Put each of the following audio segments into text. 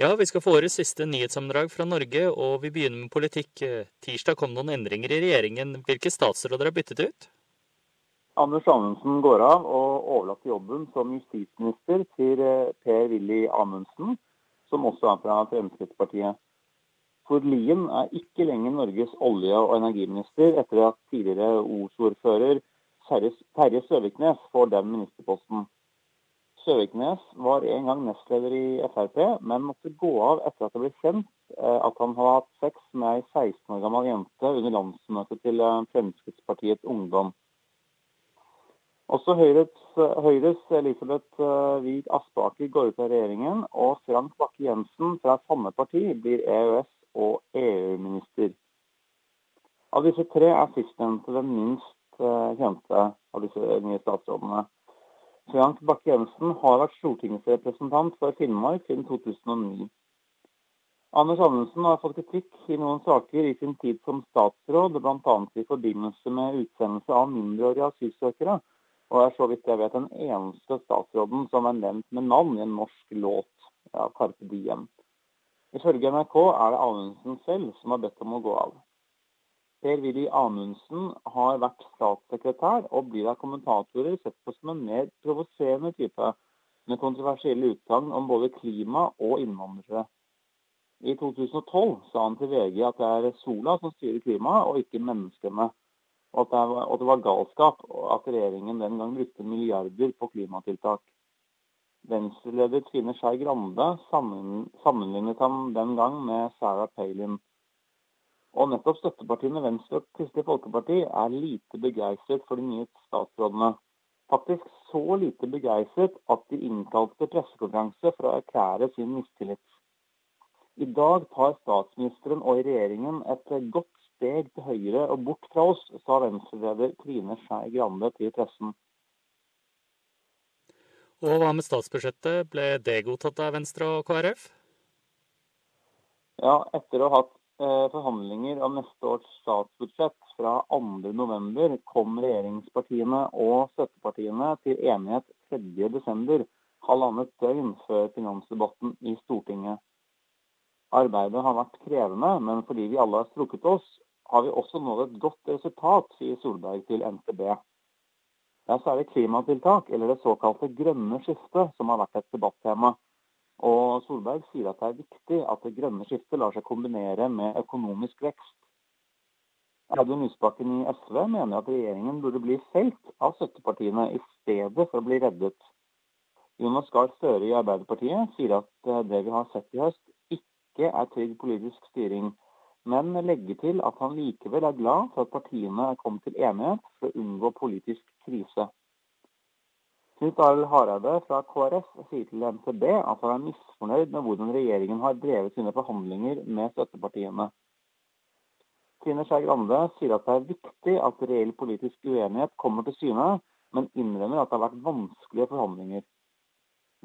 Ja, vi skal få årets siste nyhetssammendrag fra Norge, og vi begynner med politikk. Tirsdag kom noen endringer i regjeringen. Hvilke statsråder er byttet ut? Anders Anundsen går av og overlater jobben som justisminister til eh, Per-Willy Amundsen, som også er fra Fremskrittspartiet. Ford Lien er ikke lenger Norges olje- og energiminister etter at tidligere Os-ordfører Terje Søviknes får den ministerposten. Søviknes var en gang nestleder i Frp, men måtte gå av etter at det ble kjent eh, at han hadde hatt sex med ei 16 år gammel jente under landsmøtet til eh, Fremskrittspartiets Ungdom. Også Høyres, Høyres Elisabeth Wiig Aspaker går ut av regjeringen, og Frank Bakke-Jensen fra samme parti blir EØS- og EU-minister. Av disse tre er sistnevnte den minst eh, kjente av disse nye statsrådene. Frank Bakke-Jensen har vært stortingsrepresentant for Finnmark siden 2009. Anders Anundsen har fått kritikk i noen saker i sin tid som statsråd, bl.a. i forbindelse med utsendelse av mindreårige asylsøkere, og er så vidt jeg vet den eneste statsråden som er nevnt med navn i en norsk låt av Carpe Diem. Ifølge NRK er det Anundsen selv som har bedt om å gå av. Per-Willy Amundsen har vært statssekretær, og blir av kommentatorer sett på som en mer provoserende type, med kontroversielle utsagn om både klima og innvandrere. I 2012 sa han til VG at det er sola som styrer klimaet, og ikke menneskene. Og at, var, og det var galskap at regjeringen den gang brukte milliarder på klimatiltak. Venstre-leder Trine Skei Grande sammenlignet ham den gang med Sarah Palin. Og nettopp støttepartiene Venstre og Kristelig Folkeparti er lite begeistret for de nye statsrådene. Faktisk så lite begeistret at de innkalte pressekonferanse for å erklære sin mistillit. I dag tar statsministeren og regjeringen et godt steg til høyre og bort fra oss, sa Venstre-leder Trine Skei Grande til pressen. Og hva med statsbudsjettet, ble det godtatt av Venstre og KrF? Ja, etter å ha hatt forhandlinger om neste års statsbudsjett fra 2.11 kom regjeringspartiene og støttepartiene til enighet 3.12., halvannet døgn før finansdebatten i Stortinget. Arbeidet har vært krevende, men fordi vi alle har strukket oss, har vi også nådd et godt resultat, sier Solberg til NTB. Det er særlig klimatiltak, eller det såkalte grønne skiftet, som har vært et debattema. Og Solberg sier at det er viktig at det grønne skiftet lar seg kombinere med økonomisk vekst. Audun Lysbakken i SV mener at regjeringen burde bli felt av støttepartiene i stedet for å bli reddet. Jonas Gahr Støre i Arbeiderpartiet sier at eh, det vi har sett i høst ikke er trygg politisk styring, men legger til at han likevel er glad for at partiene er kommet til enighet for å unngå politisk krise. Knut Arild Hareide fra KrF sier til NTB at han er misfornøyd med hvordan regjeringen har drevet sine forhandlinger med støttepartiene. Trine Skei Grande sier at det er viktig at reell politisk uenighet kommer til syne, men innrømmer at det har vært vanskelige forhandlinger.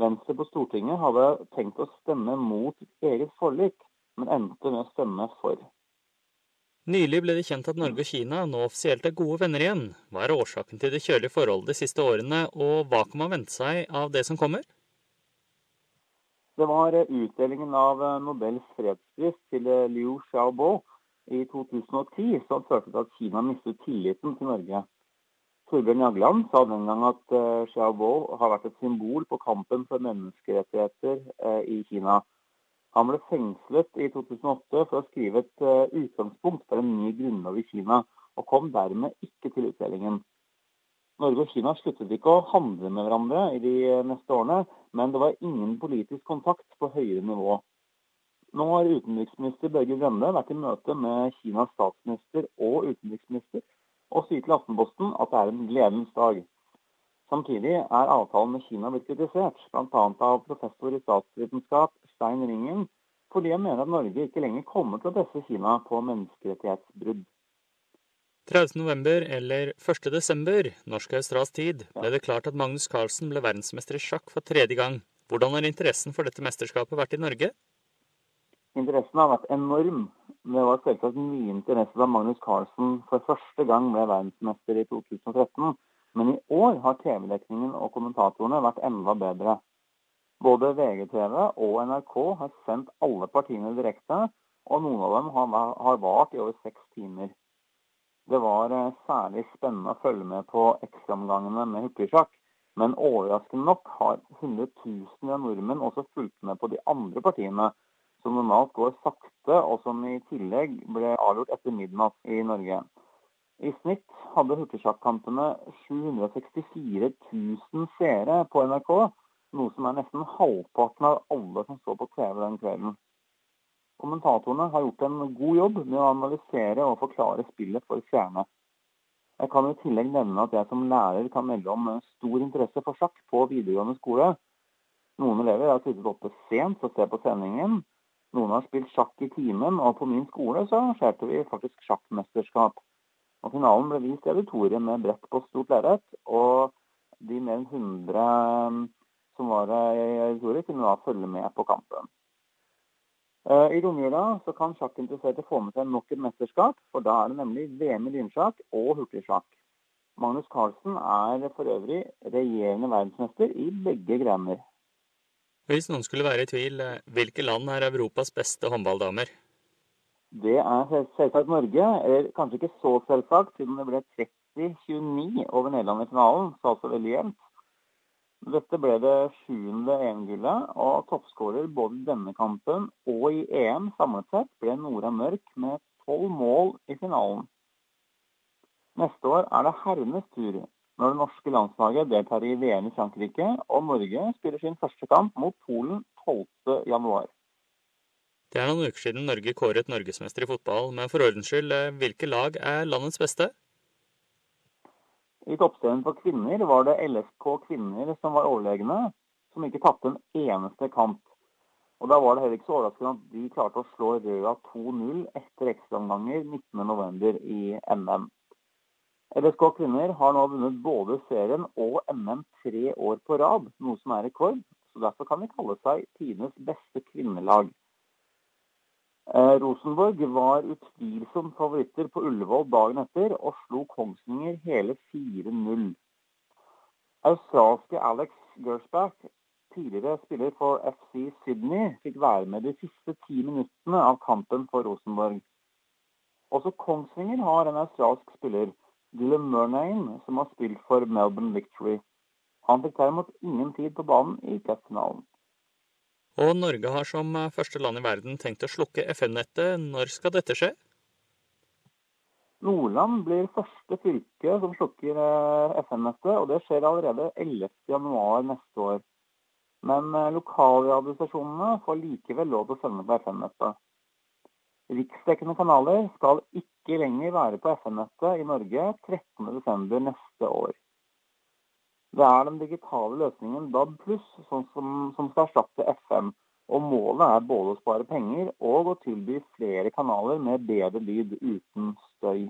Venstre på Stortinget hadde tenkt å stemme mot eget forlik, men endte med å stemme for. Nylig ble det kjent at Norge og Kina nå offisielt er gode venner igjen. Hva er årsaken til det kjølige forholdet de siste årene, og hva kan man vente seg av det som kommer? Det var utdelingen av Nobels fredspris til Liu Xiaobo i 2010 som førte til at Kina mistet tilliten til Norge. Torbjørn Jagland sa den gang at eh, Xiaobo har vært et symbol på kampen for menneskerettigheter eh, i Kina. Han ble fengslet i 2008 for å skrive et uh, utgangspunkt for en ny grunnlov i Kina, og kom dermed ikke til utdelingen. Norge og Kina sluttet ikke å handle med hverandre i de neste årene, men det var ingen politisk kontakt på høyere nivå. Nå har utenriksminister Børge Brende vært i møte med Kinas statsminister og utenriksminister, og sier til Aftenposten at det er en gledens dag. Samtidig er avtalen med Kina blitt kritisert, bl.a. av professor i statsvitenskap Stein Ringen, fordi han mener at Norge ikke lenger kommer til å presse Kina på menneskerettighetsbrudd. 30.11. eller 1.12., norsk-australsk tid, ble det klart at Magnus Carlsen ble verdensmester i sjakk for tredje gang. Hvordan har interessen for dette mesterskapet vært i Norge? Interessen har vært enorm. Det var selvsagt mye interesse da Magnus Carlsen for første gang ble verdensmester i 2013. Men i år har TV-dekningen og kommentatorene vært enda bedre. Både VGTV og NRK har sendt alle partiene direkte, og noen av dem har vart i over seks timer. Det var eh, særlig spennende å følge med på ekstraomgangene med hurtigsjakk, men overraskende nok har hundretusener av nordmenn også fulgt med på de andre partiene, som normalt går sakte, og som i tillegg ble avgjort etter midnatt i Norge. I snitt hadde hurtigsjakkampene 764 000 seere på NRK, noe som er nesten halvparten av alle som så på TV den kvelden. Kommentatorene har gjort en god jobb med å analysere og forklare spillet for seerne. Jeg kan i tillegg nevne at jeg som lærer kan melde om stor interesse for sjakk på videregående skole. Noen elever har sittet oppe sent og ser på sendingen. Noen har spilt sjakk i timen, og på min skole så arrangerte vi faktisk sjakkmesterskap. Og Finalen ble vist i auditoriet med brett på stort lerret, og de mer enn 100 som var i auditoriet, kunne da følge med på kampen. Eh, I romjula så kan sjakkinteresserte få med seg nok et mesterskap, for da er det nemlig VM i lynsjakk og hurtigsjakk. Magnus Carlsen er for øvrig regjerende verdensmester i begge grener. Hvis noen skulle være i tvil, eh, hvilke land er Europas beste håndballdamer? Det er selvsagt Norge, eller kanskje ikke så selvsagt, siden det ble 30-29 over Nederland i finalen, så altså veldig jevnt. Dette ble det sjuende EM-gullet, og toppskårer både i denne kampen og i EM samlet sett ble Nora Mørk med tolv mål i finalen. Neste år er det herrenes tur, når det norske landslaget deltar i VM i Frankrike, og Norge spiller sin første kamp mot Polen 12.1. Det er noen uker siden Norge kåret norgesmester i fotball, men for ordens skyld, eh, hvilke lag er landets beste? I toppserien for kvinner var det LSK kvinner som var overlegne, som ikke tapte en eneste kamp. Og Da var det heller ikke så overraskende at de klarte å slå Røa 2-0 etter ekstraomganger 19.11. i NM. LSK kvinner har nå vunnet både serien og NM tre år på rad, noe som er rekord. så Derfor kan de kalle seg tidenes beste kvinnelag. Eh, Rosenborg var utvilsomt favoritter på Ullevål dagen etter, og slo Kongsvinger hele 4-0. Australske Alex Gersbach, tidligere spiller for FC Sydney, fikk være med de siste ti minuttene av kampen for Rosenborg. Også Kongsvinger har en australsk spiller, Dylan Murnane, som har spilt for Melbourne Victory. Han fikk derimot ingen tid på banen i cupfinalen. Og Norge har som eh, første land i verden tenkt å slukke FM-nettet. Når skal dette skje? Nordland blir første fylke som slukker eh, FM-nettet, og det skjer allerede 11.1 neste år. Men lokalradiostasjonene får likevel lov til å sende på FM-nettet. Riksdekkende kanaler skal ikke lenger være på FM-nettet i Norge 13.12. neste år. Det er den digitale løsningen DAB pluss som, som, skal erstatte FM. Og målet er både å spare penger og å tilby flere kanaler med bedre lyd uten støy.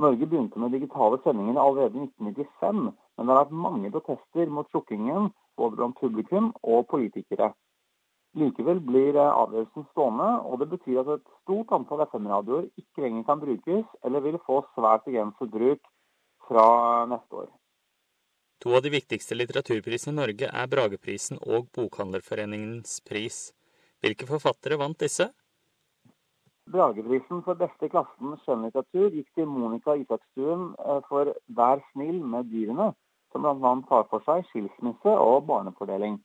Norge begynte med digitale sendinger allerede i 1995, men det har vært mange protester mot slukkingen både blant publikum og politikere. Likevel blir avgjørelsen stående, og det betyr at et stort antall FM-radioer ikke lenger kan brukes, eller vil få svært begrenset bruk fra neste år. To av de viktigste litteraturprisene i Norge er Brageprisen og Bokhandlerforeningens pris. Hvilke forfattere vant disse? Brageprisen for beste klassen skjønnlitteratur gikk til Monica Isakstuen eh, for 'Vær snill med dyrene', som bl.a. tar for seg skilsmisse og barnefordeling.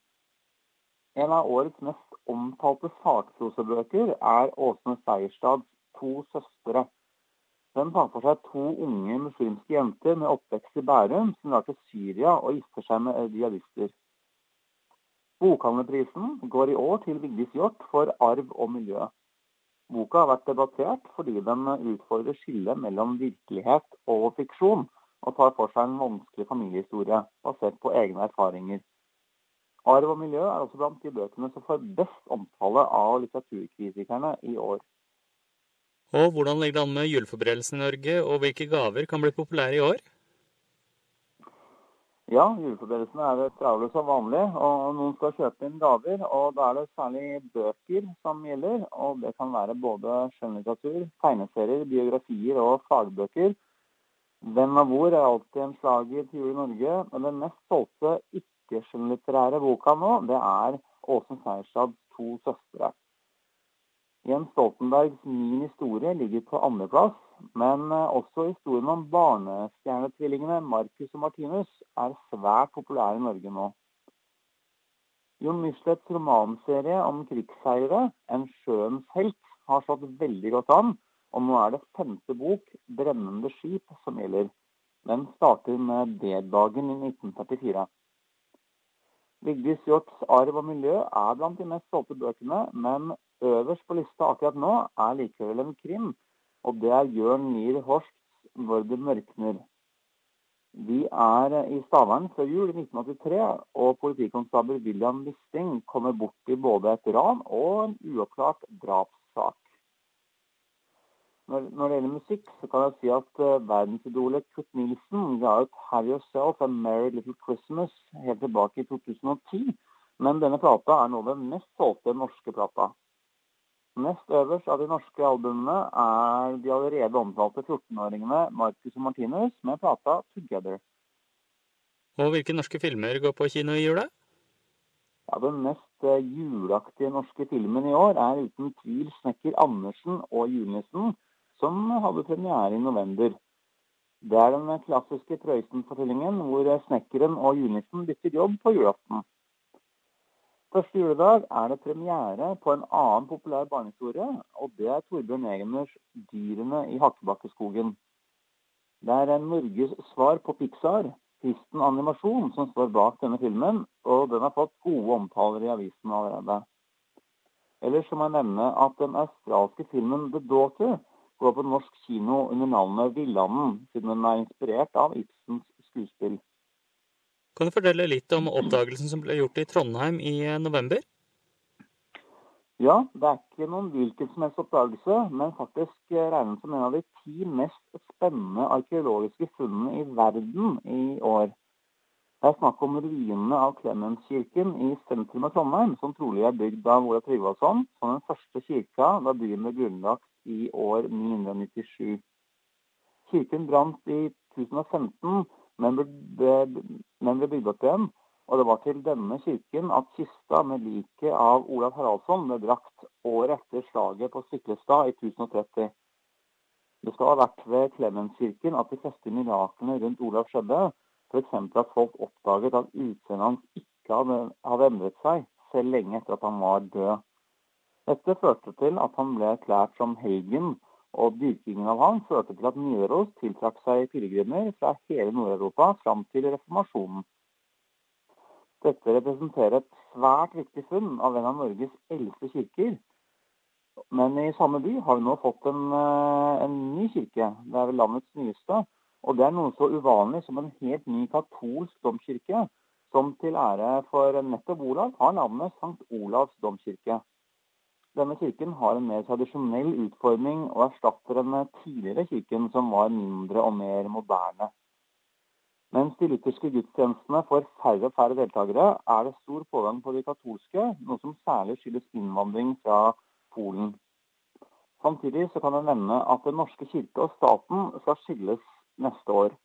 En av årets mest omtalte sakprosebøker er Åsne Seierstads 'To søstre', den tar for seg to unge muslimske jenter med oppvekst i Bærum som drar til Syria og gifter seg med jihadister. Bokhandlerprisen går i år til Vigdis Hjorth for arv og miljø. Boka har vært debattert fordi den utfordrer skillet mellom virkelighet og fiksjon, og tar for seg en vanskelig familiehistorie basert på egne erfaringer. Arv og miljø er også blant de bøkene som får best omtale av litteraturkritikerne i år. Og hvordan ligger det an med juleforberedelsene i Norge, og hvilke gaver kan bli populære i år? Ja, juleforberedelsene er travle som vanlig, og noen skal kjøpe inn gaver. og Da er det særlig bøker som gjelder. og Det kan være både skjønnlitteratur, tegneserier, biografier og fagbøker. Hvem og hvor er alltid en slager til jul i Norge, men den mest solgte ikke-skjønnlitterære boka nå, det er Åsen Seierstads To søstre. Jens Stoltenbergs Min historie ligger på andreplass, men også historien om barnestjernetvillingene Marcus og Martinus er svært populær i Norge nå. Jon Mislets romanserie om krigsseilere, 'En sjøens helt', har slått veldig godt an, og nå er det femte bok, 'Brennende skip', som gjelder. Den starter med D-dagen i 1944. Vigdis Hjorts 'Arv og miljø' er blant de mest solgte bøkene, men øverst på lista akkurat nå er likevel en krim, og det er Jørn Nier Horsts 'Hvor det mørkner'. Vi er i Stavern før jul i 1983, og politikonstabel William Wisting kommer bort i både et ran og en uoppklart drapssak. Når, når, det gjelder musikk, så kan jeg si at uh, verdensidolet Kurt Nilsen ga ut 'Have Yourself a Merry Little Christmas' helt tilbake i 2010. Men denne plata er nå den mest solgte norske plata. Nest øverst av de norske albumene er de allerede omtalte 14-åringene Marcus og Martinus med plata 'Together'. Og hvilke norske filmer går på kino i jula? Ja, Den mest uh, juleaktige norske filmen i år er uten tvil 'Snekker Andersen og julenissen', som hadde premiere i november. Det er den klassiske Prøysen-fortellingen hvor snekkeren og julenissen bytter jobb på julaften. Første juledag er det premiere på en annen populær barnehistorie, og det er Torbjørn Egeners 'Dyrene i Hakkebakkeskogen'. Det er Norges svar på Pixar, kristen animasjon, som står bak denne filmen, og den har fått gode omtaler i avisen allerede. Ellers må jeg nevne at den australske filmen 'The Daughter' går på norsk kino under navnet Villanden, siden den er inspirert av Ibsens skuespill. Kan du fortelle litt om oppdagelsen som ble gjort i Trondheim i eh, november? Ja, det er ikke noen hvilken som helst oppdagelse, men faktisk eh, regnet som en av de ti mest spennende arkeologiske funnene i verden i år. Det er snakk om ruinene av Clemenskirken i sentrum av Trondheim, som trolig er bygd av Olav Tryggvason som den første kirka da byen ble grunnlagt i år 997. Kirken brant i 1015, men ble, men ble bygd opp igjen. Og det var til denne kirken at kista med liket av Olav Haraldsson ble brakt året etter slaget på Stiklestad i 1030. Det skal ha vært ved Klemenskirken at de fleste miraklene rundt Olav skjedde. F.eks. at folk oppdaget at utseendet hans ikke hadde, hadde endret seg, selv lenge etter at han var død. Dette førte til at han ble erklært som helgen, og dyrkingen av ham førte til at Nidaros tiltrakk seg pilegrimer fra hele Nord-Europa fram til reformasjonen. Dette representerer et svært viktig funn av en av Norges eldste kirker. Men i samme by har vi nå fått en, eh, en ny kirke. Det er vel landets nyeste. Og det er noe så uvanlig som en helt ny katolsk domkirke, som til ære for nettopp Olav har navnet Sankt Olavs domkirke. Denne kirken har en mer tradisjonell utforming og erstatter den tidligere kirken, som var mindre og mer moderne. Mens de lutherske gudstjenestene får færre og færre deltakere, er det stor pågang på de katolske, noe som særlig skyldes innvandring fra Polen. Samtidig så kan jeg nevne at Den norske kirke og staten skal skilles neste år.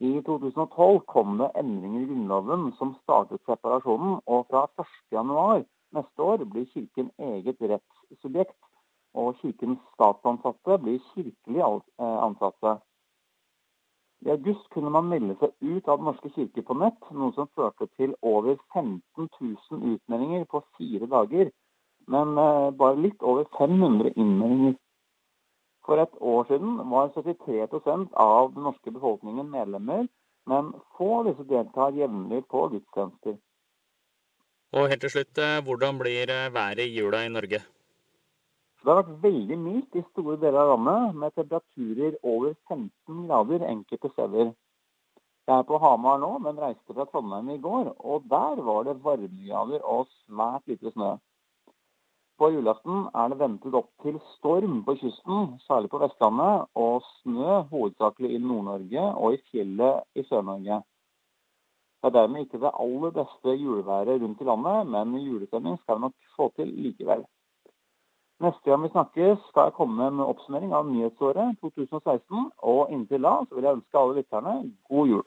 I 2012 kom det endringer i Grunnloven som startet separasjonen, og fra 1.1 Neste år blir Kirken eget rettssubjekt, og Kirkens statsansatte blir kirkelig eh, ansatte. I august kunne man melde seg ut av Den norske kirke på nett, noe som førte til over 15 000 utmeldinger på fire dager. Men eh, bare litt over 500 innmeldinger. For et år siden var 73% av den norske befolkningen medlemmer, men få av disse deltar jevnlig på gudstjenester. Og helt til slutt, eh, hvordan blir eh, været i jula i Norge? Det har vært veldig mildt i store deler av landet, med temperaturer over 15 grader enkelte steder. Jeg er på Hamar nå, men reiste fra Trondheim i går, og der var det varmegrader og svært lite snø. På julaften er det ventet opp til storm på kysten, særlig på Vestlandet, og snø hovedsakelig i Nord-Norge og i fjellet i Sør-Norge. Det er dermed ikke det aller beste juleværet rundt i landet, men julestemning skal vi nok få til likevel. Neste gang vi snakkes skal jeg komme med oppsummering av nyhetsåret 2016, og inntil da så vil jeg ønske alle lytterne god jul.